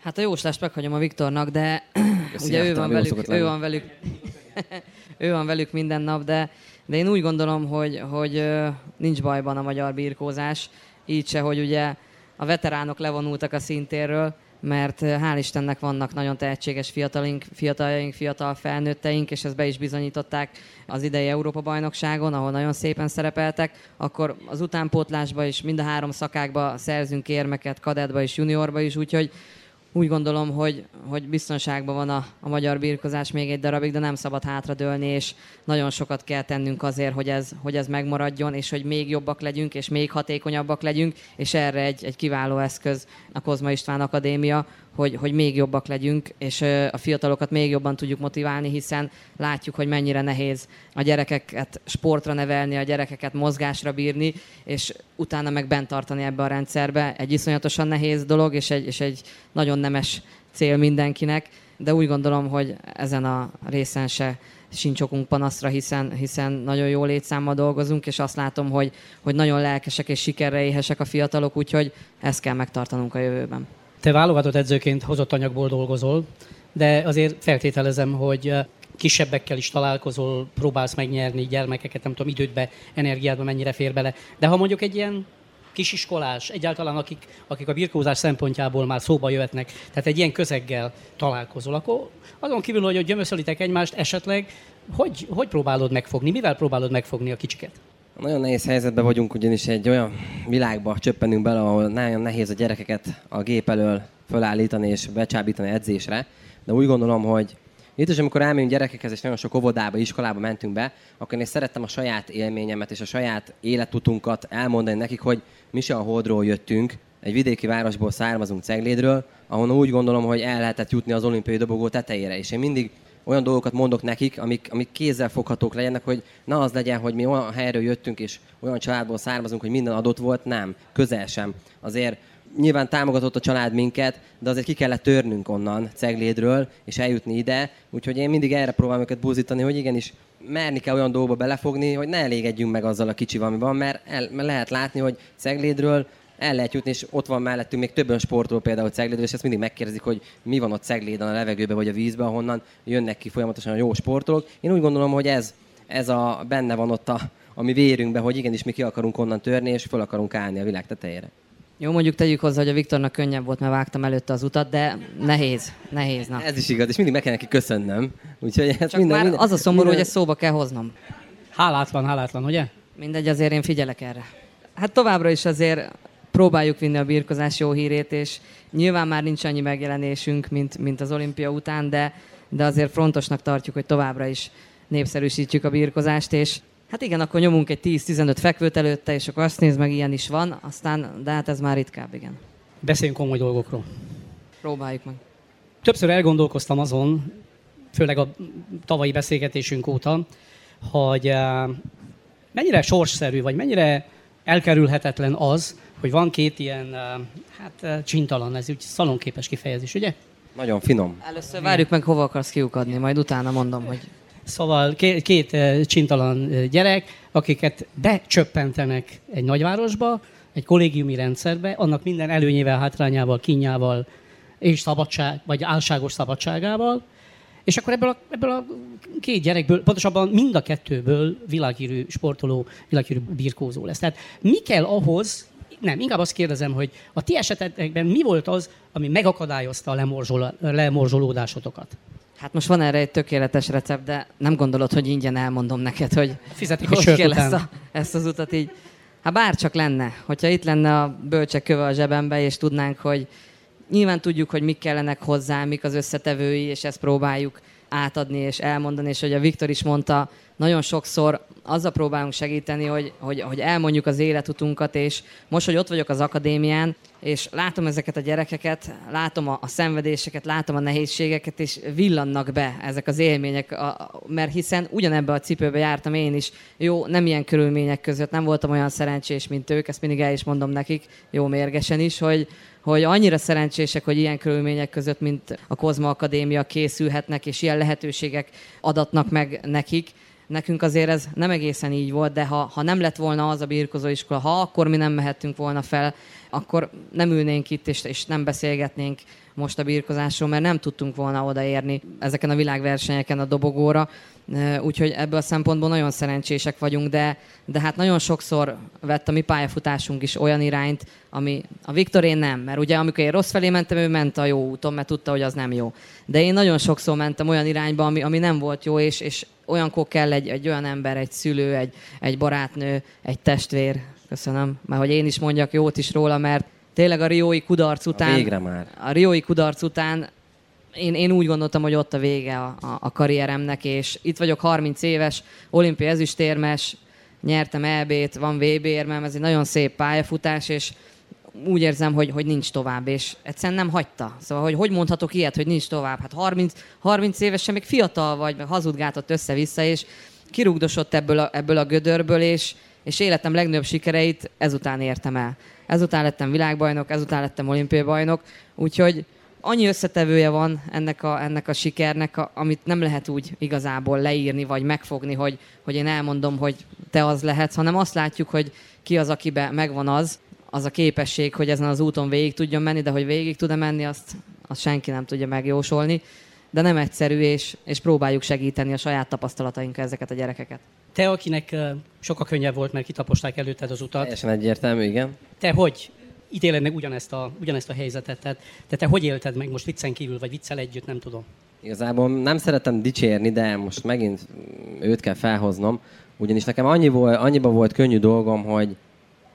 Hát a jóslást meghagyom a Viktornak, de ugye ő van, velük, ő van velük, ő van velük minden nap, de, de én úgy gondolom, hogy, hogy nincs bajban a magyar birkózás, így se, hogy ugye a veteránok levonultak a szintérről, mert hál' Istennek vannak nagyon tehetséges fiatalink, fiataljaink, fiatal felnőtteink, és ezt be is bizonyították az idei Európa-bajnokságon, ahol nagyon szépen szerepeltek, akkor az utánpótlásba is mind a három szakákba szerzünk érmeket, kadetba és juniorba is, úgyhogy úgy gondolom, hogy, hogy biztonságban van a, a magyar birkozás még egy darabig, de nem szabad hátradőlni, és nagyon sokat kell tennünk azért, hogy ez, hogy ez megmaradjon, és hogy még jobbak legyünk, és még hatékonyabbak legyünk, és erre egy, egy kiváló eszköz a Kozma István Akadémia, hogy, hogy még jobbak legyünk, és a fiatalokat még jobban tudjuk motiválni, hiszen látjuk, hogy mennyire nehéz a gyerekeket sportra nevelni, a gyerekeket mozgásra bírni, és utána meg bent tartani ebbe a rendszerbe. Egy iszonyatosan nehéz dolog, és egy, és egy nagyon nemes cél mindenkinek, de úgy gondolom, hogy ezen a részen se sincs okunk panaszra, hiszen, hiszen nagyon jó létszámmal dolgozunk, és azt látom, hogy, hogy nagyon lelkesek és sikerre éhesek a fiatalok, úgyhogy ezt kell megtartanunk a jövőben. Te válogatott edzőként hozott anyagból dolgozol, de azért feltételezem, hogy kisebbekkel is találkozol, próbálsz megnyerni gyermekeket, nem tudom, idődbe, energiádba mennyire fér bele. De ha mondjuk egy ilyen kisiskolás, egyáltalán akik, akik a birkózás szempontjából már szóba jöhetnek, tehát egy ilyen közeggel találkozol, akkor azon kívül, hogy gyömöszölitek egymást, esetleg hogy, hogy próbálod megfogni, mivel próbálod megfogni a kicsiket? Nagyon nehéz helyzetben vagyunk, ugyanis egy olyan világba csöppenünk bele, ahol nagyon nehéz a gyerekeket a gép elől felállítani és becsábítani edzésre. De úgy gondolom, hogy itt is, amikor elmegyünk gyerekekhez, és nagyon sok óvodába, iskolába mentünk be, akkor én szerettem a saját élményemet és a saját életutunkat elmondani nekik, hogy mi se a Holdról jöttünk, egy vidéki városból származunk Ceglédről, ahonnan úgy gondolom, hogy el lehetett jutni az olimpiai dobogó tetejére. És én mindig olyan dolgokat mondok nekik, amik, amik kézzel foghatók legyenek, hogy ne az legyen, hogy mi olyan helyről jöttünk, és olyan családból származunk, hogy minden adott volt, nem, közel sem. Azért nyilván támogatott a család minket, de azért ki kellett törnünk onnan Ceglédről, és eljutni ide, úgyhogy én mindig erre próbálom őket búzítani, hogy igenis merni kell olyan dolgokba belefogni, hogy ne elégedjünk meg azzal a kicsi, ami van, mert, el, mert lehet látni, hogy Ceglédről el lehet jutni, és ott van mellettünk még többen sportról, például Ceglédről, és ezt mindig megkérdezik, hogy mi van ott Cegléden a levegőben vagy a vízben, ahonnan jönnek ki folyamatosan a jó sportolók. Én úgy gondolom, hogy ez, ez a, benne van ott a, a mi vérünkben, hogy igenis mi ki akarunk onnan törni, és fel akarunk állni a világ tetejére. Jó, mondjuk tegyük hozzá, hogy a Viktornak könnyebb volt, mert vágtam előtte az utat, de nehéz, nehéz. Na. Ez is igaz, és mindig meg kell neki köszönnöm. Úgyhogy ez Csak minden, már minden, az a szomorú, minden... hogy ezt szóba kell hoznom. Hálátlan, hálátlan, ugye? Mindegy, azért én figyelek erre. Hát továbbra is azért próbáljuk vinni a birkozás jó hírét, és nyilván már nincs annyi megjelenésünk, mint, mint az olimpia után, de, de azért fontosnak tartjuk, hogy továbbra is népszerűsítjük a birkozást, és Hát igen, akkor nyomunk egy 10-15 fekvőt előtte, és akkor azt nézd meg, ilyen is van, aztán, de hát ez már ritkább, igen. Beszéljünk komoly dolgokról. Próbáljuk meg. Többször elgondolkoztam azon, főleg a tavalyi beszélgetésünk óta, hogy eh, mennyire sorsszerű, vagy mennyire elkerülhetetlen az, hogy van két ilyen, hát csintalan, ez úgy szalonképes kifejezés, ugye? Nagyon finom. Először várjuk meg, hova akarsz kiukadni, majd utána mondom, hogy Szóval két, két csintalan gyerek, akiket becsöppentenek egy nagyvárosba, egy kollégiumi rendszerbe, annak minden előnyével, hátrányával, kínjával és szabadság, vagy álságos szabadságával, és akkor ebből a, ebből a két gyerekből, pontosabban mind a kettőből világhírű sportoló, világhírű birkózó lesz. Tehát mi kell ahhoz, nem, inkább azt kérdezem, hogy a ti esetekben mi volt az, ami megakadályozta a lemorzsolódásotokat? Hát most van erre egy tökéletes recept, de nem gondolod, hogy ingyen elmondom neked, hogy Fizetik hogy kell ezt, a, ezt az utat így. Hát bárcsak lenne, hogyha itt lenne a bölcsek köve a zsebembe, és tudnánk, hogy nyilván tudjuk, hogy mik kellenek hozzá, mik az összetevői, és ezt próbáljuk átadni és elmondani, és hogy a Viktor is mondta, nagyon sokszor azzal próbálunk segíteni, hogy, hogy, hogy elmondjuk az életutunkat, és most, hogy ott vagyok az akadémián, és látom ezeket a gyerekeket, látom a, a szenvedéseket, látom a nehézségeket, és villannak be ezek az élmények, a, mert hiszen ugyanebbe a cipőbe jártam én is, jó, nem ilyen körülmények között, nem voltam olyan szerencsés, mint ők, ezt mindig el is mondom nekik, jó mérgesen is, hogy, hogy annyira szerencsések, hogy ilyen körülmények között, mint a Kozma Akadémia készülhetnek, és ilyen lehetőségek adatnak meg nekik, Nekünk azért ez nem egészen így volt, de ha, ha nem lett volna az a birkozóiskola, ha akkor mi nem mehettünk volna fel, akkor nem ülnénk itt, és, és nem beszélgetnénk most a birkozásról, mert nem tudtunk volna odaérni ezeken a világversenyeken a dobogóra. Úgyhogy ebből a szempontból nagyon szerencsések vagyunk, de, de hát nagyon sokszor vett a mi pályafutásunk is olyan irányt, ami a Viktorén nem, mert ugye amikor én rossz felé mentem, ő ment a jó úton, mert tudta, hogy az nem jó. De én nagyon sokszor mentem olyan irányba, ami, ami nem volt jó, és, és olyankor kell egy, egy olyan ember, egy szülő, egy, egy barátnő, egy testvér, köszönöm, mert hogy én is mondjak jót is róla, mert tényleg a riói kudarc után... A végre már. A riói kudarc után én, én úgy gondoltam, hogy ott a vége a, a, a karrieremnek, és itt vagyok 30 éves, olimpiai ezüstérmes, nyertem EB-t, van VB-érmem, ez egy nagyon szép pályafutás, és úgy érzem, hogy, hogy nincs tovább, és egyszerűen nem hagyta. Szóval, hogy hogy mondhatok ilyet, hogy nincs tovább? Hát 30, 30 évesen még fiatal vagy, hazudgátott össze-vissza, és kirugdosott ebből a, ebből a gödörből, és, és életem legnagyobb sikereit ezután értem el. Ezután lettem világbajnok, ezután lettem olimpiai bajnok, úgyhogy annyi összetevője van ennek a, ennek a sikernek, a, amit nem lehet úgy igazából leírni, vagy megfogni, hogy, hogy én elmondom, hogy te az lehetsz, hanem azt látjuk, hogy ki az, akibe megvan az, az a képesség, hogy ezen az úton végig tudjon menni, de hogy végig tud-e menni, azt, azt senki nem tudja megjósolni. De nem egyszerű, és, és próbáljuk segíteni a saját tapasztalatainkkal ezeket a gyerekeket. Te, akinek sokkal könnyebb volt, mert kitaposták előtted az utat. Teljesen egyértelmű, igen. Te hogy ítéled meg ugyanezt a, ugyanezt a helyzetet? Tehát, te, te hogy élted meg most viccen kívül, vagy viccel együtt, nem tudom. Igazából nem szeretem dicsérni, de most megint őt kell felhoznom, ugyanis nekem annyi volt, annyiba volt könnyű dolgom, hogy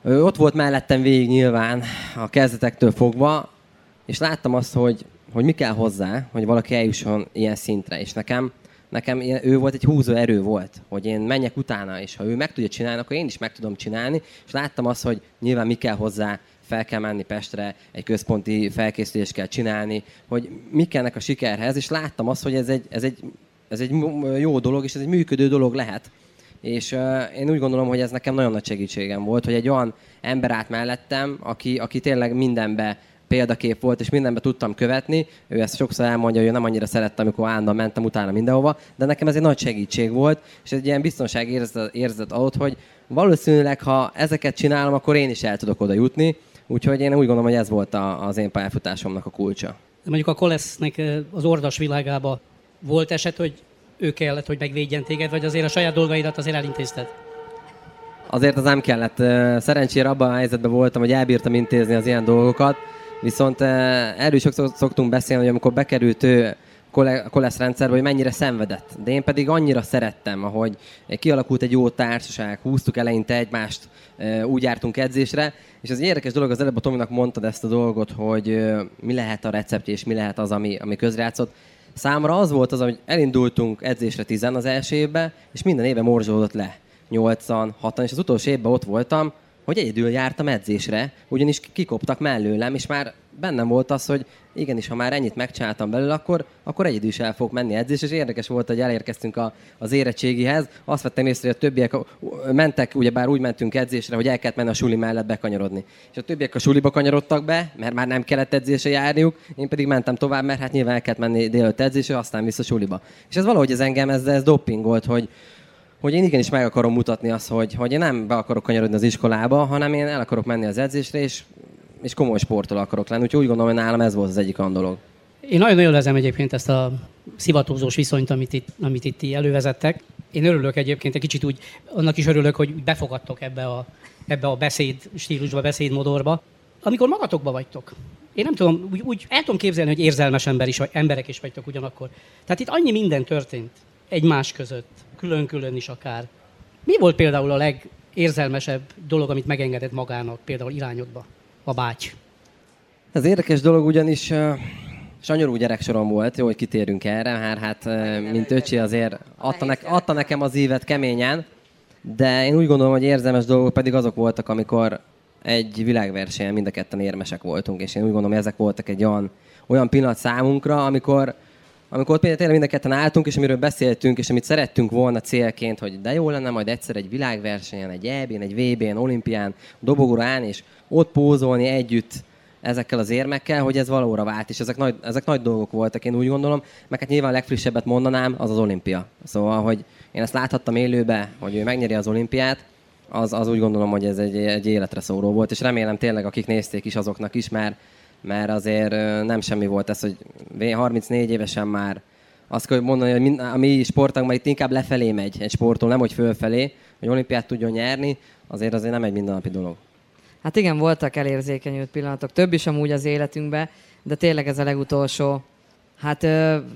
ő ott volt mellettem végig nyilván a kezdetektől fogva, és láttam azt, hogy, hogy mi kell hozzá, hogy valaki eljusson ilyen szintre. És nekem, nekem ő volt egy húzó erő volt, hogy én menjek utána, és ha ő meg tudja csinálni, akkor én is meg tudom csinálni, és láttam azt, hogy nyilván mi kell hozzá, fel kell menni Pestre, egy központi felkészülést kell csinálni, hogy mi kellnek a sikerhez, és láttam azt, hogy ez egy, ez egy, ez egy jó dolog, és ez egy működő dolog lehet. És uh, én úgy gondolom, hogy ez nekem nagyon nagy segítségem volt, hogy egy olyan ember állt mellettem, aki, aki tényleg mindenbe példakép volt, és mindenbe tudtam követni. Ő ezt sokszor elmondja, hogy ő nem annyira szerette, amikor állandóan mentem utána mindenhova, de nekem ez egy nagy segítség volt, és egy ilyen biztonság érzet, érzet adott, hogy valószínűleg, ha ezeket csinálom, akkor én is el tudok oda jutni. Úgyhogy én úgy gondolom, hogy ez volt a, az én pályafutásomnak a kulcsa. De mondjuk a Kolesznek az ordas világába volt eset, hogy ő kellett, hogy megvédjen téged, vagy azért a saját dolgaidat azért elintézted? Azért az nem kellett. Szerencsére abban a helyzetben voltam, hogy elbírtam intézni az ilyen dolgokat, viszont erről is sokszor szoktunk beszélni, hogy amikor bekerült ő Kolesz rendszerbe, hogy mennyire szenvedett. De én pedig annyira szerettem, ahogy kialakult egy jó társaság, húztuk eleinte egymást, úgy jártunk edzésre, és az érdekes dolog, az előbb a Tominak mondtad ezt a dolgot, hogy mi lehet a receptje, és mi lehet az, ami, ami közrejátszott. Számra az volt az, hogy elindultunk edzésre 10 az első évben, és minden éve morzsolódott le. 80, 60, és az utolsó évben ott voltam, hogy egyedül jártam edzésre, ugyanis kikoptak mellőlem, és már bennem volt az, hogy igenis, ha már ennyit megcsináltam belőle, akkor, akkor egyedül is el fogok menni edzés, és érdekes volt, hogy elérkeztünk a, az érettségihez. Azt vettem észre, hogy a többiek mentek, ugyebár úgy mentünk edzésre, hogy el kellett menni a suli mellett bekanyarodni. És a többiek a suliba kanyarodtak be, mert már nem kellett edzésre járniuk, én pedig mentem tovább, mert hát nyilván el kellett menni délőtt edzésre, aztán vissza suliba. És ez valahogy ez engem, ez, ez doping volt, hogy, hogy én igenis meg akarom mutatni azt, hogy, hogy én nem be akarok kanyarodni az iskolába, hanem én el akarok menni az edzésre, és, és komoly sportol akarok lenni. Úgyhogy úgy gondolom, hogy nálam ez volt az egyik olyan dolog. Én nagyon élvezem egyébként ezt a szivatózós viszonyt, amit itt, amit itt elővezettek. Én örülök egyébként, egy kicsit úgy, annak is örülök, hogy befogadtok ebbe a, ebbe a beszéd stílusba, beszédmodorba. Amikor magatokba vagytok, én nem tudom, úgy, úgy el tudom képzelni, hogy érzelmes ember is, vagy emberek is vagytok ugyanakkor. Tehát itt annyi minden történt egymás között, külön-külön is akár. Mi volt például a legérzelmesebb dolog, amit megengedett magának, például irányodba, a báty? Ez érdekes dolog, ugyanis uh, sanyarú gyereksorom volt, jó, hogy kitérünk erre, hát, hát mint öcsi azért adta, ne, adta nekem az évet keményen, de én úgy gondolom, hogy érzelmes dolgok pedig azok voltak, amikor egy világversenyen mind a ketten érmesek voltunk, és én úgy gondolom, hogy ezek voltak egy olyan, olyan pillanat számunkra, amikor, amikor ott tényleg mind a ketten álltunk, és amiről beszéltünk, és amit szerettünk volna célként, hogy de jó lenne majd egyszer egy világversenyen, egy EB-n, egy VB-n, olimpián dobogóra állni, és ott pózolni együtt ezekkel az érmekkel, hogy ez valóra vált, és ezek nagy, ezek nagy dolgok voltak, én úgy gondolom, meg hát nyilván a legfrissebbet mondanám, az az olimpia. Szóval, hogy én ezt láthattam élőbe, hogy ő megnyeri az olimpiát, az, az úgy gondolom, hogy ez egy, egy életre szóró volt, és remélem tényleg, akik nézték is, azoknak is, mert mert azért nem semmi volt ez, hogy 34 évesen már azt kell mondani, hogy a mi sportunk már itt inkább lefelé megy egy sportol, nem hogy fölfelé, hogy olimpiát tudjon nyerni, azért azért nem egy mindennapi dolog. Hát igen, voltak elérzékenyült pillanatok, több is amúgy az életünkben, de tényleg ez a legutolsó, hát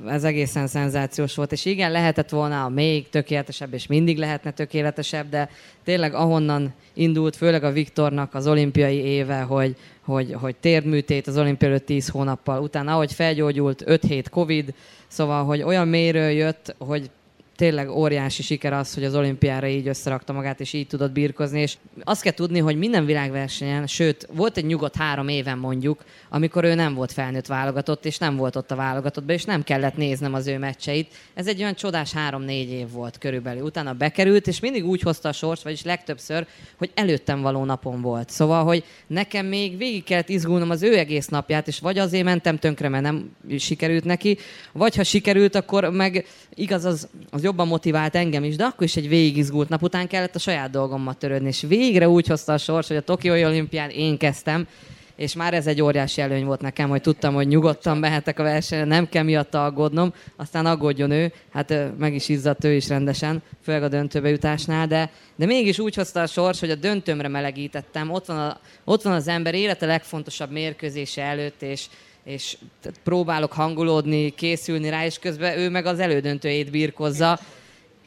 ez egészen szenzációs volt, és igen, lehetett volna még tökéletesebb, és mindig lehetne tökéletesebb, de tényleg ahonnan indult, főleg a Viktornak az olimpiai éve, hogy, hogy, hogy térdműtét az olimpia előtt 10 hónappal, utána ahogy felgyógyult 5 hét Covid, szóval, hogy olyan mélyről jött, hogy tényleg óriási siker az, hogy az olimpiára így összerakta magát, és így tudott birkozni, és azt kell tudni, hogy minden világversenyen, sőt, volt egy nyugodt három éven mondjuk, amikor ő nem volt felnőtt válogatott, és nem volt ott a válogatottban, és nem kellett néznem az ő meccseit. Ez egy olyan csodás három-négy év volt körülbelül. Utána bekerült, és mindig úgy hozta a sors, vagyis legtöbbször, hogy előttem való napon volt. Szóval, hogy nekem még végig kellett izgulnom az ő egész napját, és vagy azért mentem tönkre, mert nem sikerült neki, vagy ha sikerült, akkor meg igaz, az, az jobban motivált engem is, de akkor is egy végigizgult nap után kellett a saját dolgommal törődni, és végre úgy hozta a sors, hogy a Tokiói olimpián én kezdtem, és már ez egy óriási előny volt nekem, hogy tudtam, hogy nyugodtan mehetek a versenyre, nem kell miatta aggódnom, aztán aggódjon ő, hát meg is izzadt ő is rendesen, főleg a döntőbe jutásnál, de, de mégis úgy hozta a sors, hogy a döntőmre melegítettem, ott van, a, ott van az ember élete legfontosabb mérkőzése előtt, és, és próbálok hangulódni, készülni rá, és közben ő meg az elődöntőjét birkozza.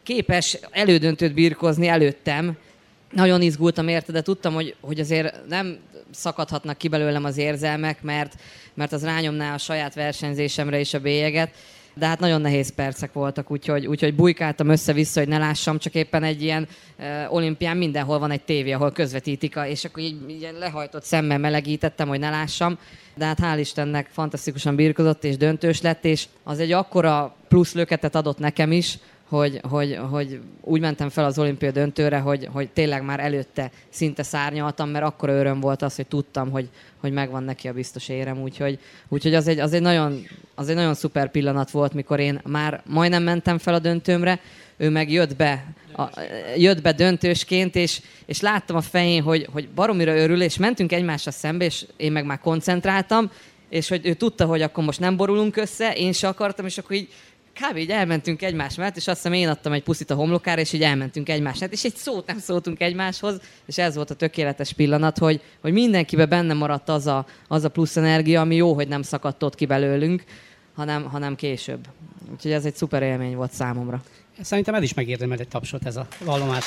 Képes elődöntőt birkozni előttem. Nagyon izgultam érte, de tudtam, hogy, hogy azért nem szakadhatnak ki belőlem az érzelmek, mert, mert az rányomná a saját versenyzésemre is a bélyeget. De hát nagyon nehéz percek voltak, úgyhogy, úgyhogy bujkáltam össze-vissza, hogy ne lássam, csak éppen egy ilyen uh, olimpián mindenhol van egy tévé, ahol közvetítik, és akkor így, így lehajtott szemmel melegítettem, hogy ne lássam. De hát hál' Istennek fantasztikusan birkozott és döntős lett, és az egy akkora plusz löketet adott nekem is, hogy, hogy, hogy úgy mentem fel az olimpia döntőre, hogy, hogy tényleg már előtte szinte szárnyaltam, mert akkor öröm volt az, hogy tudtam, hogy, hogy megvan neki a biztos érem, úgyhogy, úgyhogy az, egy, az, egy nagyon, az egy nagyon szuper pillanat volt, mikor én már majdnem mentem fel a döntőmre, ő meg jött be, a, jött be döntősként, és, és láttam a fején, hogy, hogy baromira örül, és mentünk egymásra szembe, és én meg már koncentráltam, és hogy ő tudta, hogy akkor most nem borulunk össze, én se akartam, és akkor így kb. így elmentünk egymás mellett, és azt hiszem én adtam egy puszit a homlokára, és így elmentünk egymás mellett, és egy szót nem szóltunk egymáshoz, és ez volt a tökéletes pillanat, hogy, hogy mindenkibe benne maradt az a, az a plusz energia, ami jó, hogy nem szakadt ott ki belőlünk, hanem, hanem később. Úgyhogy ez egy szuper élmény volt számomra. Szerintem ez is megérdemel egy tapsot ez a vallomás.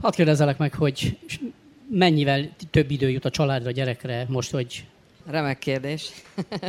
Hadd kérdezelek meg, hogy mennyivel több idő jut a családra, a gyerekre most, hogy... Remek kérdés.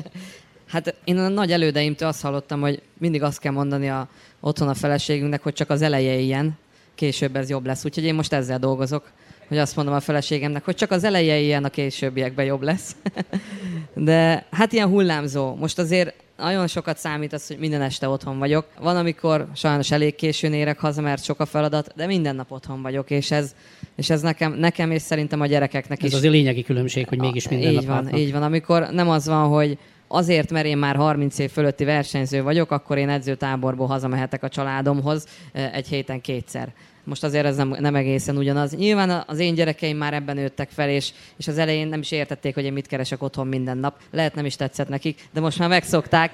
hát én a nagy elődeimtől azt hallottam, hogy mindig azt kell mondani a, otthon a feleségünknek, hogy csak az eleje ilyen, később ez jobb lesz. Úgyhogy én most ezzel dolgozok, hogy azt mondom a feleségemnek, hogy csak az eleje ilyen, a későbbiekben jobb lesz. De hát ilyen hullámzó. Most azért nagyon sokat számít az, hogy minden este otthon vagyok. Van, amikor sajnos elég későn érek haza, mert sok a feladat, de minden nap otthon vagyok, és ez, és ez nekem, nekem és szerintem a gyerekeknek ez is. Ez az a lényegi különbség, hogy mégis minden így nap van, látnak. így van. Amikor nem az van, hogy azért, mert én már 30 év fölötti versenyző vagyok, akkor én edzőtáborból hazamehetek a családomhoz eh, egy héten kétszer. Most azért ez nem, nem egészen ugyanaz. Nyilván az én gyerekeim már ebben nőttek fel, és, és az elején nem is értették, hogy én mit keresek otthon minden nap. Lehet nem is tetszett nekik, de most már megszokták,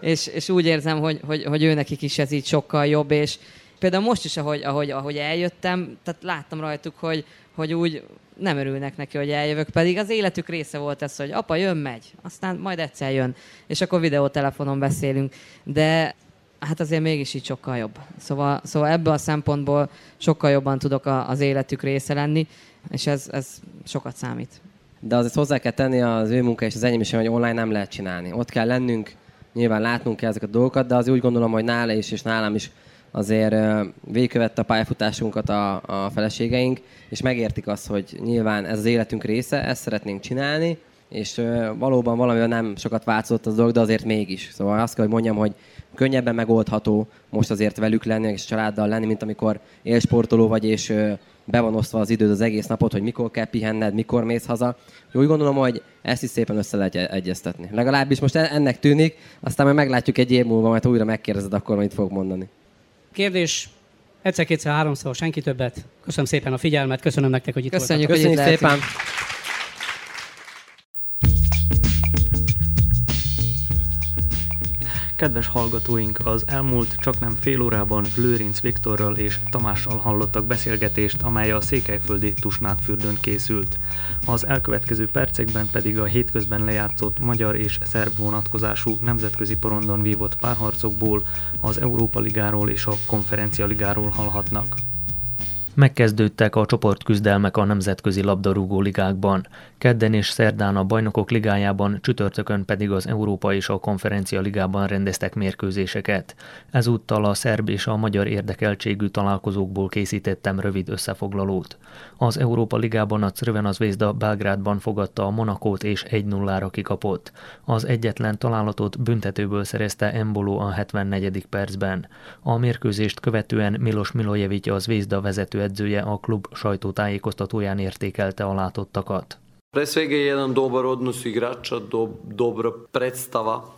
és, és úgy érzem, hogy, hogy, hogy ő nekik is ez így sokkal jobb, és például most is, ahogy, ahogy, ahogy eljöttem, tehát láttam rajtuk, hogy, hogy úgy nem örülnek neki, hogy eljövök, pedig az életük része volt ez, hogy apa jön, megy, aztán majd egyszer jön, és akkor videótelefonon beszélünk. De hát azért mégis így sokkal jobb. Szóval, szóval ebből a szempontból sokkal jobban tudok a, az életük része lenni, és ez, ez sokat számít. De azért hozzá kell tenni az ő munka és az enyém is, hogy online nem lehet csinálni. Ott kell lennünk, nyilván látnunk kell ezeket a dolgokat, de azért úgy gondolom, hogy nála is és nálam is azért végigkövette a pályafutásunkat a, a feleségeink, és megértik azt, hogy nyilván ez az életünk része, ezt szeretnénk csinálni, és valóban valamivel nem sokat változott az dolog, de azért mégis. Szóval azt kell, hogy mondjam, hogy könnyebben megoldható most azért velük lenni, és családdal lenni, mint amikor élsportoló vagy, és be van osztva az időd az egész napot, hogy mikor kell pihenned, mikor mész haza. Úgy gondolom, hogy ezt is szépen össze lehet egyeztetni. Legalábbis most e- ennek tűnik, aztán majd meglátjuk egy év múlva, majd újra megkérdezed, akkor mit fog mondani. Kérdés egyszer, kétszer, háromszor, senki többet. Köszönöm szépen a figyelmet, köszönöm nektek, hogy itt Köszönjük, voltatok. Köszönjük szépen! Kedves hallgatóink, az elmúlt csak nem fél órában Lőrinc Viktorral és Tamással hallottak beszélgetést, amely a székelyföldi Tusnádfürdőn készült. Az elkövetkező percekben pedig a hétközben lejátszott magyar és szerb vonatkozású nemzetközi porondon vívott párharcokból, az Európa Ligáról és a Konferencia Ligáról hallhatnak. Megkezdődtek a csoportküzdelmek a nemzetközi labdarúgó ligákban. Kedden és szerdán a bajnokok ligájában, csütörtökön pedig az Európa és a Konferencia ligában rendeztek mérkőzéseket. Ezúttal a szerb és a magyar érdekeltségű találkozókból készítettem rövid összefoglalót. Az Európa ligában a Crvena Zvezda Belgrádban fogadta a Monakót és 1-0-ra kikapott. Az egyetlen találatot büntetőből szerezte Embolo a 74. percben. A mérkőzést követően Milos Milojevic a Zvezda vezető edzője a klub sajtótájékoztatóján értékelte a látottakat. Pre svega je jedan dobar odnos igrača, do, dobra predstava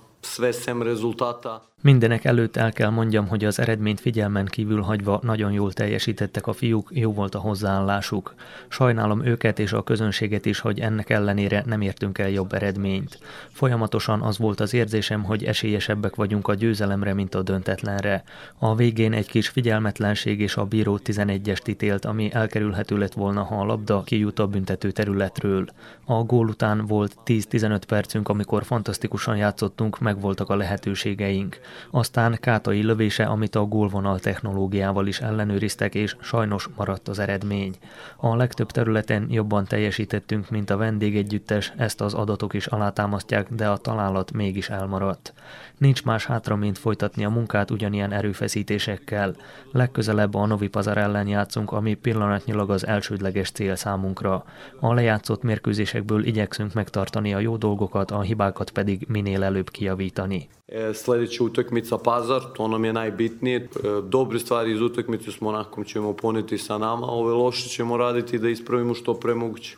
Mindenek előtt el kell mondjam, hogy az eredményt figyelmen kívül hagyva nagyon jól teljesítettek a fiúk, jó volt a hozzáállásuk. Sajnálom őket és a közönséget is, hogy ennek ellenére nem értünk el jobb eredményt. Folyamatosan az volt az érzésem, hogy esélyesebbek vagyunk a győzelemre, mint a döntetlenre. A végén egy kis figyelmetlenség és a bíró 11-est ítélt, ami elkerülhető lett volna, ha a labda kijut a büntető területről. A gól után volt 10-15 percünk, amikor fantasztikusan játszottunk, megvoltak a lehetőségeink. Aztán Kátai lövése, amit a gólvonal technológiával is ellenőriztek, és sajnos maradt az eredmény. A legtöbb területen jobban teljesítettünk, mint a vendégegyüttes, ezt az adatok is alátámasztják, de a találat mégis elmaradt. Nincs más hátra, mint folytatni a munkát ugyanilyen erőfeszítésekkel. Legközelebb a Novi Pazar ellen játszunk, ami pillanatnyilag az elsődleges cél számunkra. A lejátszott mérkőzésekből igyekszünk megtartani a jó dolgokat, a hibákat pedig minél előbb kijavítani. Sljedeća utakmica Pazar, to nam je najbitnije. Dobre stvari iz utakmice s Monakom ćemo poneti sa nama, ove loše ćemo raditi da ispravimo što pre moguće.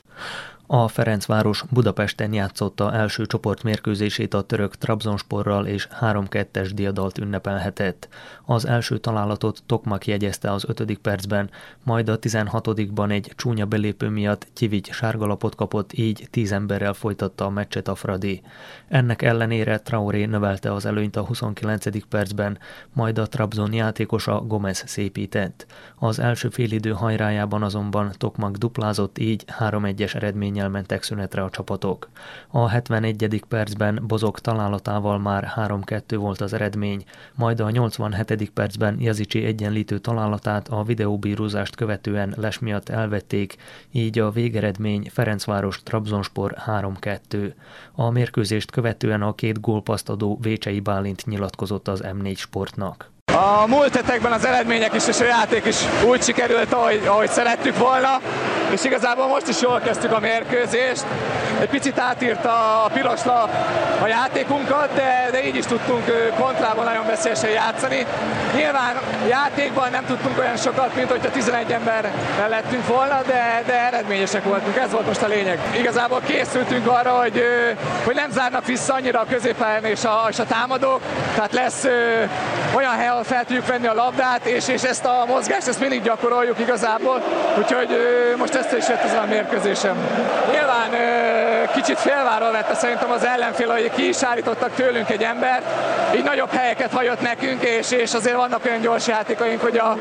A Ferencváros Budapesten játszotta első csoportmérkőzését a török Trabzonsporral és 3-2-es diadalt ünnepelhetett. Az első találatot Tokmak jegyezte az 5. percben, majd a 16-ban egy csúnya belépő miatt Kivigy sárgalapot kapott, így 10 emberrel folytatta a meccset a Fradi. Ennek ellenére Traoré növelte az előnyt a 29. percben, majd a Trabzon játékosa Gomez szépített. Az első félidő hajrájában azonban Tokmak duplázott, így 3-1-es eredmény eredménnyel mentek szünetre a csapatok. A 71. percben Bozok találatával már 3-2 volt az eredmény, majd a 87. percben Jazicsi egyenlítő találatát a videóbírózást követően les miatt elvették, így a végeredmény Ferencváros Trabzonspor 3-2. A mérkőzést követően a két gólpaszt adó Vécsei Bálint nyilatkozott az M4 sportnak. A múlt hetekben az eredmények is és a játék is úgy sikerült, ahogy, ahogy szerettük volna, és igazából most is jól kezdtük a mérkőzést. Egy picit átírta a piros lap a játékunkat, de, de így is tudtunk kontrában nagyon veszélyesen játszani. Nyilván játékban nem tudtunk olyan sokat, mint hogyha 11 ember lettünk volna, de, de eredményesek voltunk, ez volt most a lényeg. Igazából készültünk arra, hogy, hogy nem zárnak vissza annyira a középen és a, és a támadók, tehát lesz olyan hely, ahol fel tudjuk venni a labdát, és, és ezt a mozgást ezt mindig gyakoroljuk igazából, úgyhogy most ezt is jött ezen a mérkőzésem. Nyilván kicsit félváról vette szerintem az ellenfél, hogy ki is állítottak tőlünk egy embert, így nagyobb helyeket hagyott nekünk, és, és azért vannak olyan gyors játékaink, hogy a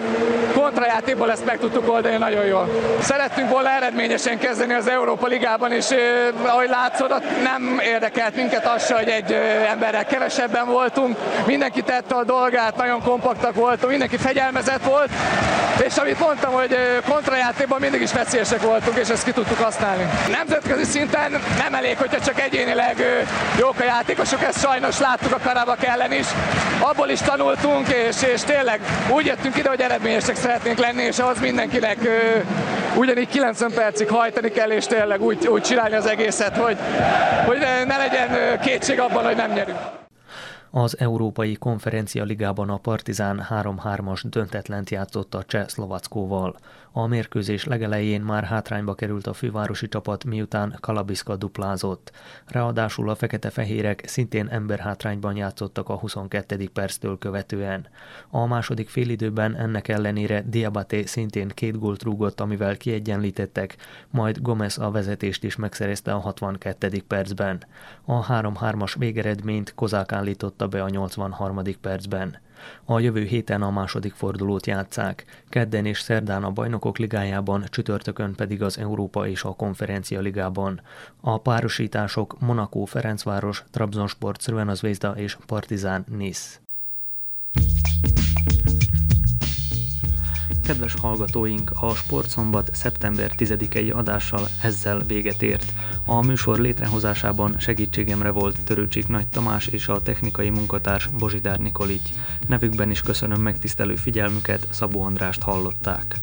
kontrajátékból ezt meg tudtuk oldani nagyon jól. Szerettünk volna eredményesen kezdeni az Európa Ligában, és ahogy látszod, nem érdekelt minket az, hogy egy emberrel kevesebben voltunk, mindenki tette a dolgát, nagyon kompaktak voltunk, mindenki fegyelmezett volt, és amit mondtam, hogy kontrajátékban mindig is veszélyesek voltunk, és ezt ki tudtuk használni. Nemzetközi szinten nem elég, hogyha csak egyénileg jók a játékosok, ezt sajnos láttuk a Karabak ellen is. Abból is tanultunk, és, és tényleg úgy jöttünk ide, hogy eredményesek szeretnénk lenni, és ahhoz mindenkinek ugyanígy 90 percig hajtani kell, és tényleg úgy, úgy csinálni az egészet, hogy, hogy ne legyen kétség abban, hogy nem nyerünk. Az Európai Konferencia Ligában a Partizán 3-3-as döntetlent játszott a Cseh Szlovackóval. A mérkőzés legelején már hátrányba került a fővárosi csapat, miután Kalabiszka duplázott. Ráadásul a fekete-fehérek szintén emberhátrányban játszottak a 22. perctől követően. A második félidőben ennek ellenére Diabate szintén két gólt rúgott, amivel kiegyenlítettek, majd Gomez a vezetést is megszerezte a 62. percben. A 3-3-as végeredményt Kozák állította be a 83. percben. A jövő héten a második fordulót játszák, kedden és szerdán a Bajnokok Ligájában, csütörtökön pedig az Európa és a Konferencia Ligában. A párosítások Monaco Ferencváros, Trabzonsport Crvena Zvezda és Partizán Nice. Kedves hallgatóink, a Sportszombat szeptember 10-i adással ezzel véget ért. A műsor létrehozásában segítségemre volt Törőcsik Nagy Tamás és a technikai munkatárs Bozsidár Nikolics. Nevükben is köszönöm megtisztelő figyelmüket, Szabó Andrást hallották.